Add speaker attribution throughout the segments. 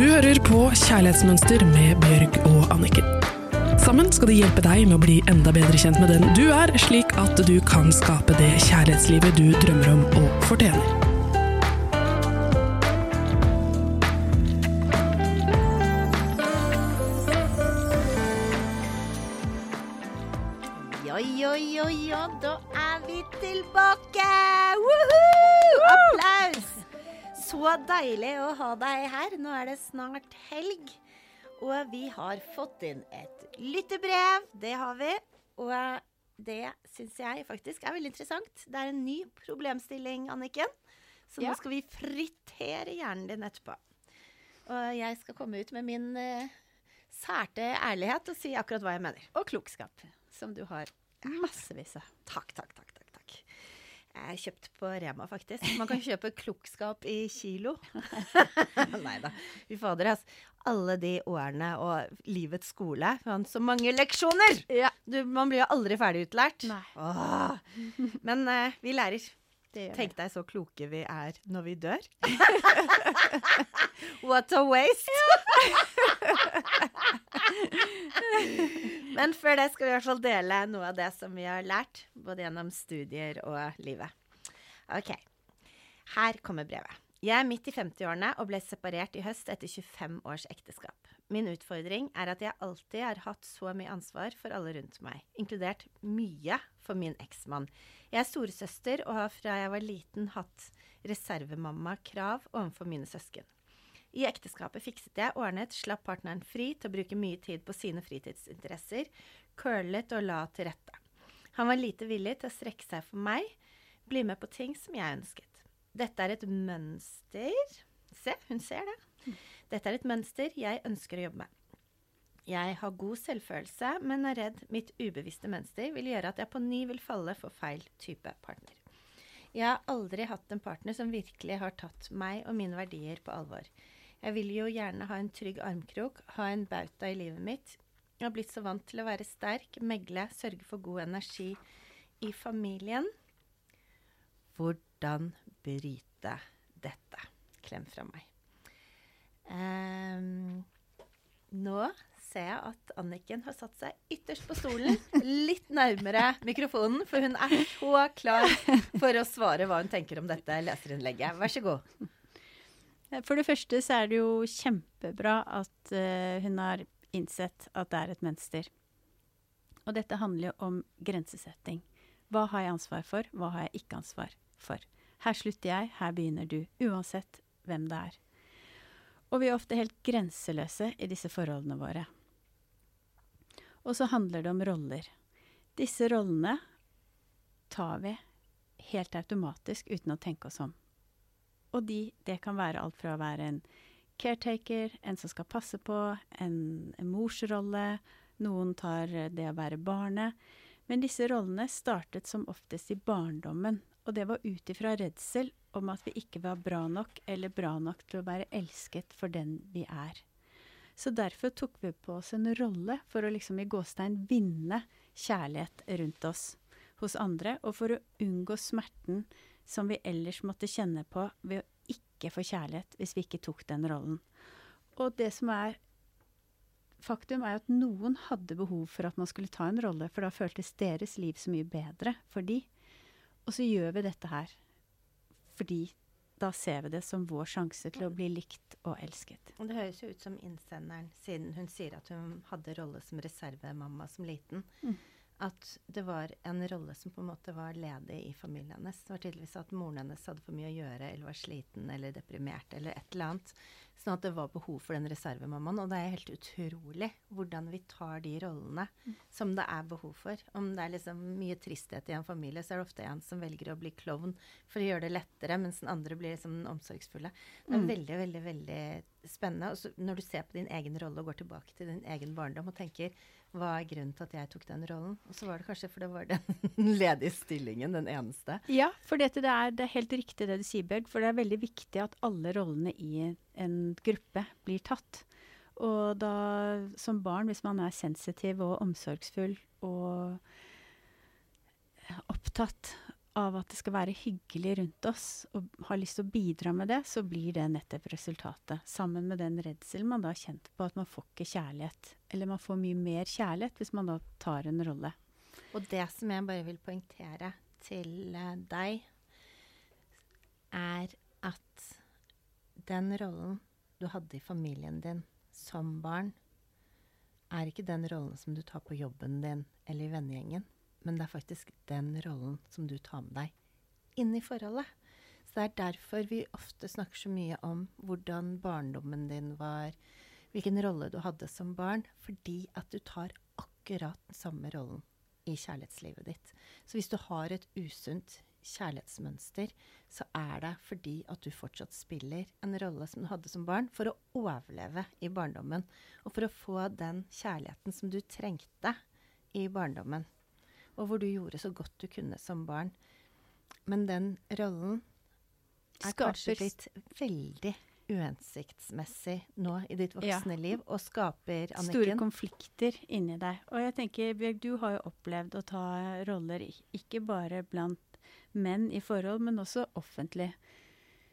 Speaker 1: Du hører på Kjærlighetsmønster med Bjørg og Anniken. Sammen skal de hjelpe deg med å bli enda bedre kjent med den du er, slik at du kan skape det kjærlighetslivet du drømmer om og fortjener.
Speaker 2: Ja, ja, ja, ja, da er vi tilbake! Så deilig å ha deg her. Nå er det snart helg. Og vi har fått inn et lyttebrev. Det har vi. Og det syns jeg faktisk er veldig interessant. Det er en ny problemstilling, Anniken. Så
Speaker 3: Ja.
Speaker 2: nå skal vi fritere hjernen din etterpå. Og jeg skal komme ut med min uh, særte ærlighet og si akkurat hva jeg mener.
Speaker 3: Og klokskap, som du har massevis av.
Speaker 2: Takk, takk, takk. Jeg kjøpte kjøpt på Rema, faktisk. Man kan kjøpe klokskap i kilo. Nei da. Fy fader, altså. Alle de årene og livets skole. Man, så mange leksjoner!
Speaker 3: Ja.
Speaker 2: Du, man blir jo aldri ferdig utlært.
Speaker 3: Nei.
Speaker 2: Åh. Men eh, vi lærer. Tenk deg så kloke vi er når vi dør. What a waste! Men før det skal vi i hvert fall dele noe av det som vi har lært, både gjennom studier og livet. Ok, her kommer brevet. Jeg er midt i 50-årene og ble separert i høst etter 25 års ekteskap. Min utfordring er at jeg alltid har hatt så mye ansvar for alle rundt meg, inkludert mye for min eksmann. Jeg er storesøster og har fra jeg var liten hatt reservemamma-krav overfor mine søsken. I ekteskapet fikset jeg, ordnet, slapp partneren fri til å bruke mye tid på sine fritidsinteresser, curlet og la til rette. Han var lite villig til å strekke seg for meg, bli med på ting som jeg ønsket. Dette er et mønster Se, hun ser det. Dette er et mønster jeg ønsker å jobbe med. Jeg har god selvfølelse, men er redd mitt ubevisste mønster vil gjøre at jeg på ny vil falle for feil type partner. Jeg har aldri hatt en partner som virkelig har tatt meg og mine verdier på alvor. Jeg vil jo gjerne ha en trygg armkrok, ha en bauta i livet mitt. Jeg har blitt så vant til å være sterk, megle, sørge for god energi i familien. Hvordan bryte dette? Klem fra meg. Ehm, nå ser jeg at Anniken har satt seg ytterst på stolen, litt nærmere mikrofonen, for hun er så klar for å svare hva hun tenker om dette leserinnlegget. Vær så god.
Speaker 3: For det første så er det jo kjempebra at uh, hun har innsett at det er et mønster. Og dette handler jo om grensesetting. Hva har jeg ansvar for, hva har jeg ikke ansvar for? Her slutter jeg, her begynner du. Uansett hvem det er. Og vi er ofte helt grenseløse i disse forholdene våre. Og så handler det om roller. Disse rollene tar vi helt automatisk uten å tenke oss om. Og de, det kan være alt fra å være en caretaker, en som skal passe på, en, en morsrolle, noen tar det å være barnet. Men disse rollene startet som oftest i barndommen, og det var ut ifra redsel om at vi ikke var bra nok eller bra nok til å være elsket for den vi er. Så derfor tok vi på oss en rolle for å liksom i gåstein vinne kjærlighet rundt oss hos andre, og for å unngå smerten som vi ellers måtte kjenne på ved å ikke få kjærlighet hvis vi ikke tok den rollen. Og det som er faktum, er at noen hadde behov for at man skulle ta en rolle, for da føltes deres liv så mye bedre for de. Og så gjør vi dette her fordi da ser vi det som vår sjanse til å bli likt og elsket.
Speaker 2: Og Det høres jo ut som innsenderen, siden hun sier at hun hadde rolle som reservemamma som liten.
Speaker 3: Mm.
Speaker 2: At det var en rolle som på en måte var ledig i familien hennes. Det var tydeligvis at moren hennes hadde for mye å gjøre, eller var sliten eller deprimert eller et eller annet. Sånn at det var behov for den reservemammaen. Og det er helt utrolig hvordan vi tar de rollene som det er behov for. Om det er liksom mye tristhet i en familie, så er det ofte en som velger å bli klovn for å gjøre det lettere, mens den andre blir liksom den omsorgsfulle. Det er
Speaker 3: Mm.
Speaker 2: veldig, veldig, veldig spennende. Og så når du ser på din egen rolle og går tilbake til din egen barndom og tenker hva er grunnen til at jeg tok den rollen? Og så var det kanskje for det var den ledige stillingen, den eneste.
Speaker 3: Ja, for dette, det, er, det er helt riktig det du sier, Bjørg. For det er veldig viktig at alle rollene i en gruppe blir tatt. Og da som barn, hvis man er sensitiv og omsorgsfull og opptatt av at det skal være hyggelig rundt oss, og har lyst til å bidra med det, så blir det nettopp resultatet. Sammen med den redselen man da har kjent på at man får ikke kjærlighet. Eller man får mye mer kjærlighet hvis man da tar en rolle.
Speaker 2: Og det som jeg bare vil poengtere til eh, deg, er at den rollen du hadde i familien din som barn, er ikke den rollen som du tar på jobben din eller i vennegjengen, men det er faktisk den rollen som du tar med deg inn i forholdet. Så det er derfor vi ofte snakker så mye om hvordan barndommen din var, hvilken rolle du hadde som barn, fordi at du tar akkurat den samme rollen i kjærlighetslivet ditt. Så hvis du har et usunt kjærlighetsmønster, så er det fordi at du fortsatt spiller en rolle som du hadde som barn, for å overleve i barndommen. Og for å få den kjærligheten som du trengte i barndommen. Og hvor du gjorde så godt du kunne som barn. Men den rollen er
Speaker 3: Skaper
Speaker 2: kanskje blitt veldig uhensiktsmessig nå i ditt voksne
Speaker 3: Ja.
Speaker 2: liv, og skaper,
Speaker 3: Store konflikter inni deg. Og jeg tenker, Bjørg, du har jo opplevd å ta roller ikke bare blant menn i forhold, men også offentlig.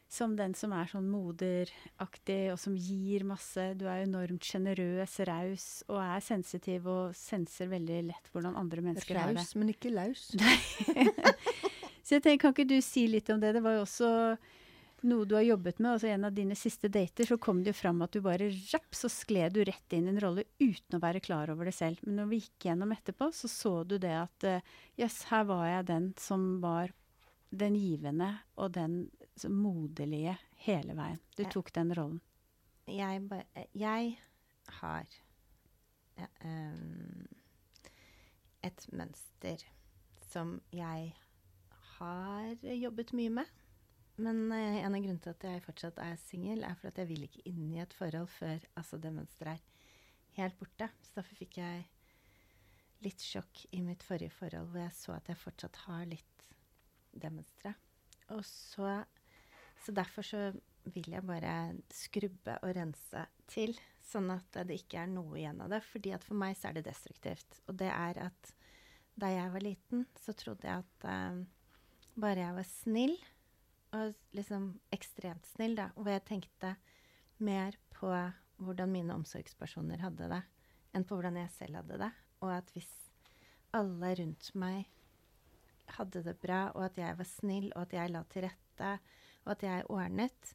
Speaker 3: Som den som er sånn moderaktig, og som gir masse. Du er enormt sjenerøs, raus, og er sensitiv og senser veldig lett hvordan andre mennesker er det.
Speaker 2: Raus, men ikke laus.
Speaker 3: Så jeg tenker, kan ikke du si litt om det? Det var jo også noe du har jobbet med. altså En av dine siste dater så kom det jo fram at du bare rapp, så skled du rett inn i en rolle uten å være klar over det selv. Men når vi gikk gjennom etterpå, så så du det at jøss, uh, yes, her var jeg den som var den givende og den som moderlige hele veien. Du tok den rollen.
Speaker 2: jeg, jeg har em, et mønster som jeg har jobbet mye med. Men eh, en av grunnene til at jeg fortsatt er singel, er for at jeg vil ikke inn i et forhold før altså, det mønsteret er helt borte. Så derfor fikk jeg litt sjokk i mitt forrige forhold, hvor jeg så at jeg fortsatt har litt det mønsteret. Og så Så derfor så vil jeg bare skrubbe og rense til, sånn at det ikke er noe igjen av det. Fordi at for meg så er det destruktivt. Og det er at da jeg var liten, så trodde jeg at uh, bare jeg var snill, og liksom ekstremt snill, da, hvor jeg tenkte mer på hvordan mine omsorgspersoner hadde det, enn på hvordan jeg selv hadde det. Og at hvis alle rundt meg hadde det bra, og at jeg var snill, og at jeg la til rette, og at jeg ordnet,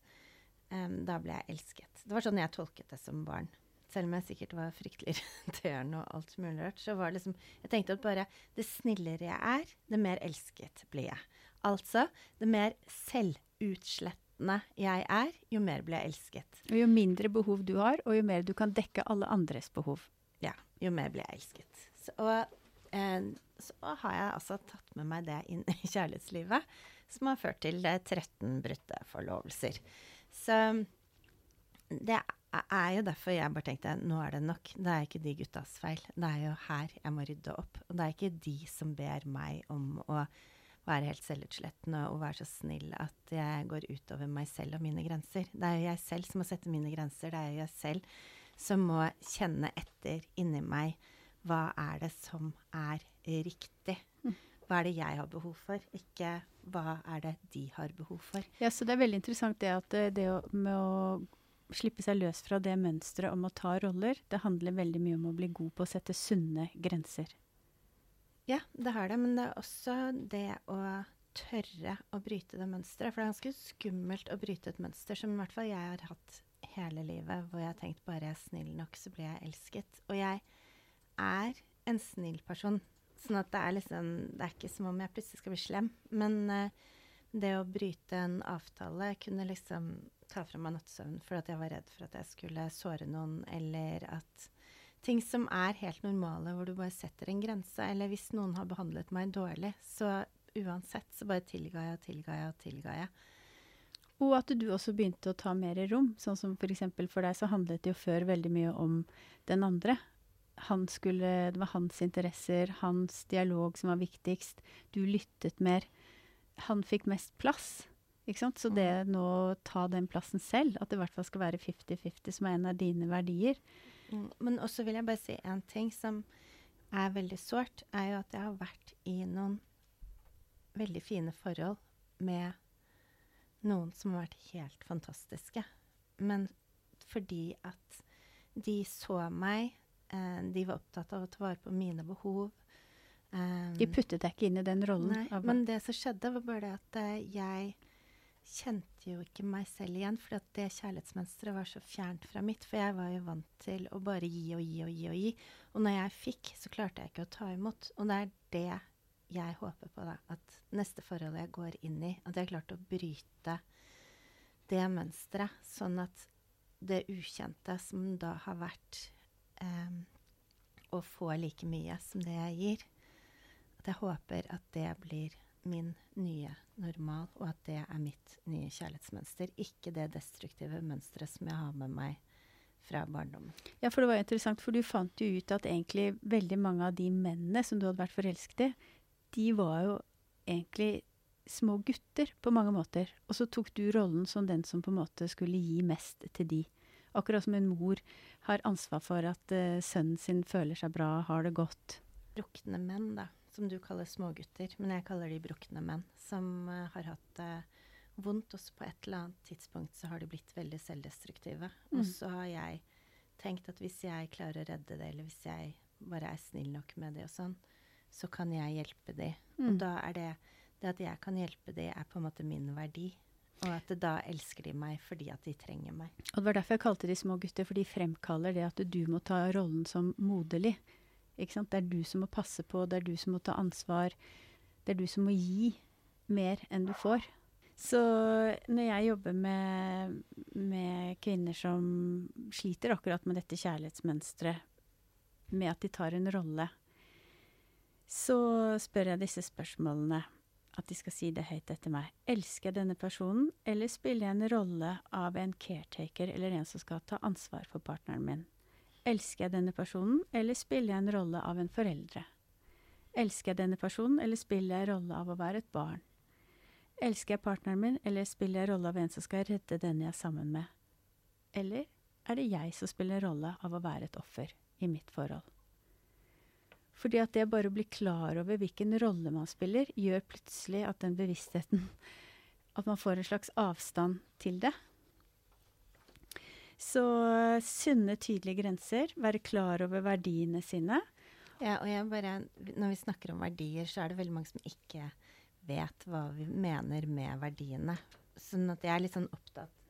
Speaker 2: um, da ble jeg elsket. Det var sånn jeg tolket det som barn. Selv om jeg sikkert var fryktelig irriterende og alt mulig rart, så var det liksom Jeg tenkte at bare det snillere jeg er, det mer elsket blir jeg. Altså, det mer selvutslettende jeg er, jo mer blir jeg elsket.
Speaker 3: Og jo mindre behov du har, og jo mer du kan dekke alle andres behov.
Speaker 2: Ja, jo mer blir jeg elsket. Så, og eh, så har jeg altså tatt med meg det inn i kjærlighetslivet, som har ført til eh, 13 brutte forlovelser. Så det er jo derfor jeg bare tenkte nå er det nok. Det er ikke de guttas feil. Det er jo her jeg må rydde opp. Og det er ikke de som ber meg om å være helt selvutslettende og være så snill at jeg går utover meg selv og mine grenser. Det er jo jeg selv som må sette mine grenser. Det er jo jeg selv som må kjenne etter inni meg hva er det som er riktig. Hva er det jeg har behov for, ikke hva er det de har behov for.
Speaker 3: Ja, så det er veldig interessant det at eh, det å, med å slippe seg løs fra det mønsteret om å ta roller, det handler veldig mye om å bli god på å sette sunne grenser.
Speaker 2: Ja, det har det, men det er også det å tørre å bryte det mønsteret. For det er ganske skummelt å bryte et mønster som i hvert fall jeg har hatt hele livet, hvor jeg har tenkt bare jeg er snill nok, så blir jeg elsket. Og jeg er en snill person. Sånn at det er liksom Det er ikke som om jeg plutselig skal bli slem. Men uh, det å bryte en avtale kunne liksom ta fra meg nattesøvnen fordi jeg var redd for at jeg skulle såre noen, eller at ting som er helt normale, hvor du bare setter en grense. Eller hvis noen har behandlet meg dårlig, så uansett så bare tilga jeg og tilga jeg og tilga jeg.
Speaker 3: Og at du også begynte å ta mer rom. Sånn som f.eks. For, for deg så handlet det jo før veldig mye om den andre. Han skulle, det var hans interesser, hans dialog som var viktigst. Du lyttet mer. Han fikk mest plass. Ikke sant? Så det nå å ta den plassen selv, at det i hvert fall skal være 50-50, som er en av dine verdier.
Speaker 2: Mm, Men også vil jeg bare si en ting som er veldig sårt, er jo at jeg har vært i noen veldig fine forhold med noen som har vært helt fantastiske. Men fordi at de så meg, de var opptatt av å ta vare på mine behov. eh,
Speaker 3: De puttet deg ikke inn i den rollen.
Speaker 2: Nei, men det som skjedde, var bare det at eh, jeg kjente jo ikke meg selv igjen, for at det kjærlighetsmønsteret var så fjernt fra mitt. For jeg var jo vant til å bare gi og gi og gi og gi. Og når jeg fikk, så klarte jeg ikke å ta imot. Og det er det jeg håper på, da. At neste forhold jeg går inn i, at jeg har klart å bryte det mønsteret. Sånn at det ukjente som da har vært eh, å få like mye som det jeg gir, at jeg håper at det blir min nye normal, og at det er mitt nye kjærlighetsmønster. Ikke det destruktive mønsteret som jeg har med meg fra barndommen.
Speaker 3: Ja, for det var interessant, for du fant jo ut at egentlig veldig mange av de mennene som du hadde vært forelsket i, de var jo egentlig små gutter på mange måter. Og så tok du rollen som den som på en måte skulle gi mest til de. Akkurat som en mor har ansvar for at uh, sønnen sin føler seg bra, har det godt.
Speaker 2: Brukne menn, da, som du kaller smågutter, men jeg kaller de brukne menn, som uh, har hatt det vondt, Også på et eller annet tidspunkt så har de blitt veldig selvdestruktive.
Speaker 3: Mm.
Speaker 2: Og så har jeg tenkt at hvis jeg klarer å redde det, eller hvis jeg bare er snill nok med det og sånn, så kan jeg hjelpe de.
Speaker 3: Mm.
Speaker 2: Og da er det det at jeg kan hjelpe de, er på en måte min verdi. Og at da elsker de meg fordi at de trenger meg.
Speaker 3: Og det var derfor jeg kalte de små gutter, for de fremkaller det at du må ta rollen som moderlig. Ikke sant? Det er du som må passe på, det er du som må ta ansvar. Det er du som må gi mer enn du får. Så når jeg jobber med, med kvinner som sliter akkurat med dette kjærlighetsmønsteret, med at de tar en rolle, så spør jeg disse spørsmålene at de skal si det høyt etter meg. Elsker jeg denne personen, eller spiller jeg en rolle av en caretaker eller en som skal ta ansvar for partneren min? Elsker jeg denne personen, eller spiller jeg en rolle av en foreldre? Elsker jeg denne personen, eller spiller jeg rolle av å være et barn? Elsker jeg partneren min, eller spiller jeg rolle av en som skal redde den jeg er sammen med? Eller er det jeg som spiller rolle av å være et offer i mitt forhold? Fordi at det bare å bli klar over hvilken rolle man spiller, gjør plutselig at den bevisstheten At man får en slags avstand til det. Så sunne, tydelige grenser, være klar over verdiene sine.
Speaker 2: Ja, og jeg bare, når vi snakker om verdier, så er det veldig mange som ikke vet hva vi mener med verdiene. Sånn at jeg er litt sånn opptatt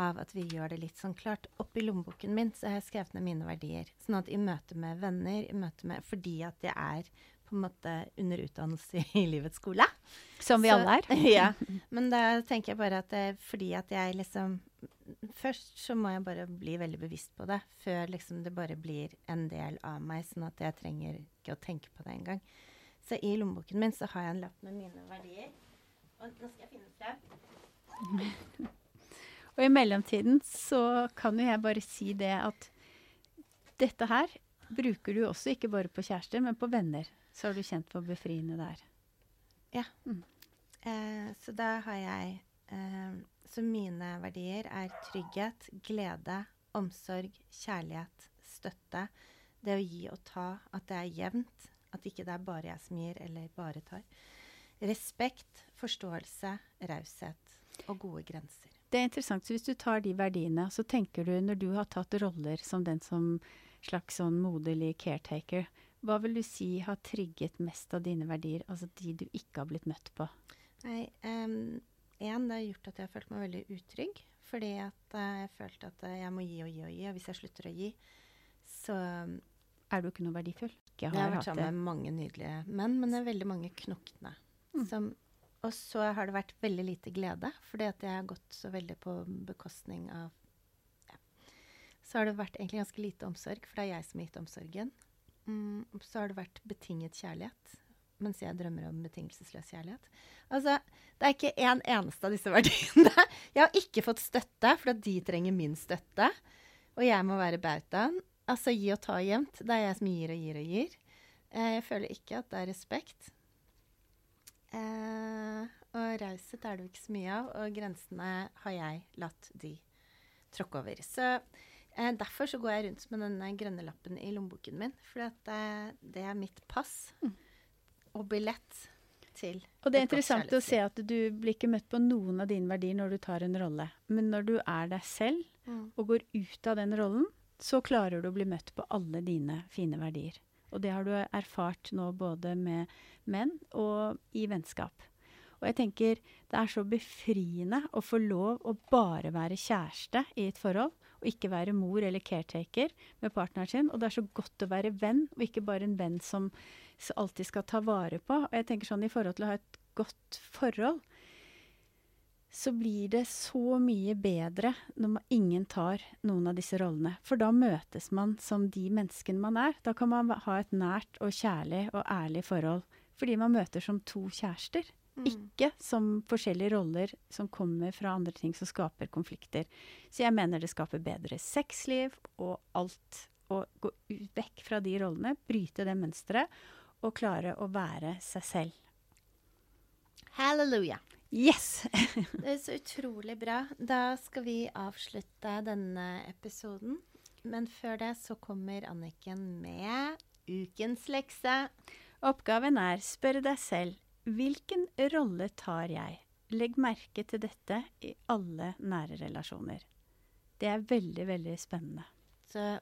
Speaker 2: av at vi gjør det litt sånn klart. Oppi lommeboken min så har jeg skrevet ned mine verdier. Sånn at i møte med venner, i møte med Fordi at jeg er på en måte under utdannelse i livets skole.
Speaker 3: Som vi
Speaker 2: Så-
Speaker 3: alle er.
Speaker 2: ja. Men da tenker jeg bare at det, er fordi at jeg liksom Først så må jeg bare bli veldig bevisst på det, før liksom det bare blir en del av meg, sånn at jeg trenger ikke å tenke på det engang. Så i lommeboken min så har jeg en lapp med mine verdier. Og nå skal jeg finne frem.
Speaker 3: Og i mellomtiden så kan jo jeg bare si det at dette her bruker du også ikke bare på kjærester, men på venner. Så har du kjent på befriende der.
Speaker 2: Eh, så da har jeg eh, Så mine verdier er trygghet, glede, omsorg, kjærlighet, støtte. Det å gi og ta. At det er jevnt. At ikke det er bare jeg som gir, eller bare tar. Respekt, forståelse, raushet og gode grenser.
Speaker 3: Det er interessant. Så hvis du tar de verdiene, så tenker du når du har tatt roller som den som slags sånn moderlig caretaker, hva vil du si har trigget mest av dine verdier, altså de du ikke har blitt møtt på?
Speaker 2: Nei, em, en, det har gjort at jeg har følt meg veldig utrygg. Fordi at eh, jeg følte at eh, jeg må gi og gi og gi. Og hvis jeg slutter å gi, så
Speaker 3: Er du ikke noe verdifull? Ikke
Speaker 2: Jeg
Speaker 3: har
Speaker 2: har vært sammen med mange nydelige menn, men det er veldig mange knokne.
Speaker 3: Mm.
Speaker 2: Som, og så har det vært veldig lite glede, fordi at jeg har gått så veldig på bekostning av ja. Så har det vært egentlig ganske lite omsorg, for det er jeg som har gitt omsorgen. Mm, så har det vært betinget kjærlighet, mens jeg drømmer om betingelsesløs kjærlighet. Altså, det er ikke en eneste av disse verdiene. Jeg har ikke fått støtte, for de trenger min støtte. Og jeg må være bautaen. Altså gi og ta jevnt. Det er jeg som gir og gir og gir. Eh, jeg føler ikke at det er respekt. Eh, og raushet er det jo ikke så mye av, og grensene har jeg latt de tråkke over. Så eh, derfor så går jeg rundt med denne grønne lappen i lommeboken min, for eh, det er mitt pass og billett til
Speaker 3: Og det er interessant å se at du blir ikke møtt på noen av dine verdier når du tar en rolle. Men når du er deg selv
Speaker 2: Mm.
Speaker 3: og går ut av den rollen, så klarer du å bli møtt på alle dine fine verdier. Og det har du erfart nå både med menn og i vennskap. Og jeg tenker det er så befriende å få lov å bare være kjæreste i et forhold, og ikke være mor eller caretaker med partneren sin. Og det er så godt å være venn, og ikke bare en venn som alltid skal ta vare på. Og jeg tenker sånn i forhold til å ha et godt forhold, så blir det så mye bedre når man, ingen tar noen av disse rollene. For da møtes man som de menneskene man er. Da kan man ha et nært og kjærlig og ærlig forhold. Fordi man møter som to kjærester.
Speaker 2: Mm.
Speaker 3: Ikke som forskjellige roller som kommer fra andre ting som skaper konflikter. Så jeg mener det skaper bedre sexliv og alt. Å gå ut, vekk fra de rollene, bryte det mønsteret og klare å være seg selv.
Speaker 2: Halleluja.
Speaker 3: Yes!
Speaker 2: Det er så utrolig bra. Da skal vi avslutte denne episoden. Men før det så kommer Anniken med ukens lekse.
Speaker 3: Oppgaven er spør deg selv hvilken rolle tar jeg? Legg merke til dette i alle nære relasjoner. Det er veldig, veldig spennende.
Speaker 2: Så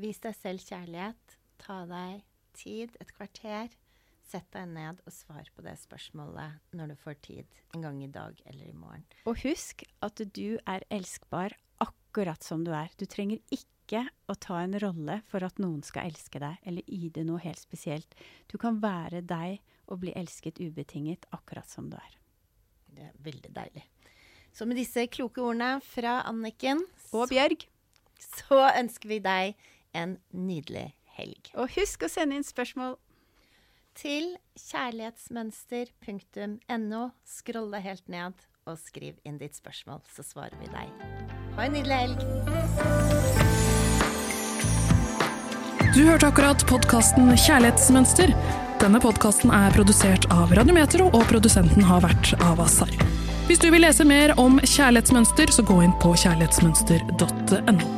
Speaker 2: vis deg selv kjærlighet. Ta deg tid, et kvarter. Sett deg ned og svar på det spørsmålet når du får tid. En gang i dag eller i morgen.
Speaker 3: Og husk at du er elskbar akkurat som du er. Du trenger ikke å ta en rolle for at noen skal elske deg, eller gi deg noe helt spesielt. Du kan være deg og bli elsket ubetinget akkurat som du er.
Speaker 2: Det er veldig deilig. Så med disse kloke ordene fra Anniken,
Speaker 3: Og Bjørg,
Speaker 2: så ønsker vi deg en nydelig helg.
Speaker 3: og husk å sende inn spørsmål.
Speaker 2: Til kjærlighetsmønster.no. Skroll deg helt ned og skriv inn ditt spørsmål, så svarer vi deg. Ha en nydelig helg.
Speaker 1: Du hørte akkurat podkasten Kjærlighetsmønster. Denne podkasten er produsert av Radiometro, og produsenten har vært Avasar. Hvis du vil lese mer om kjærlighetsmønster, så gå inn på kjærlighetsmønster.no.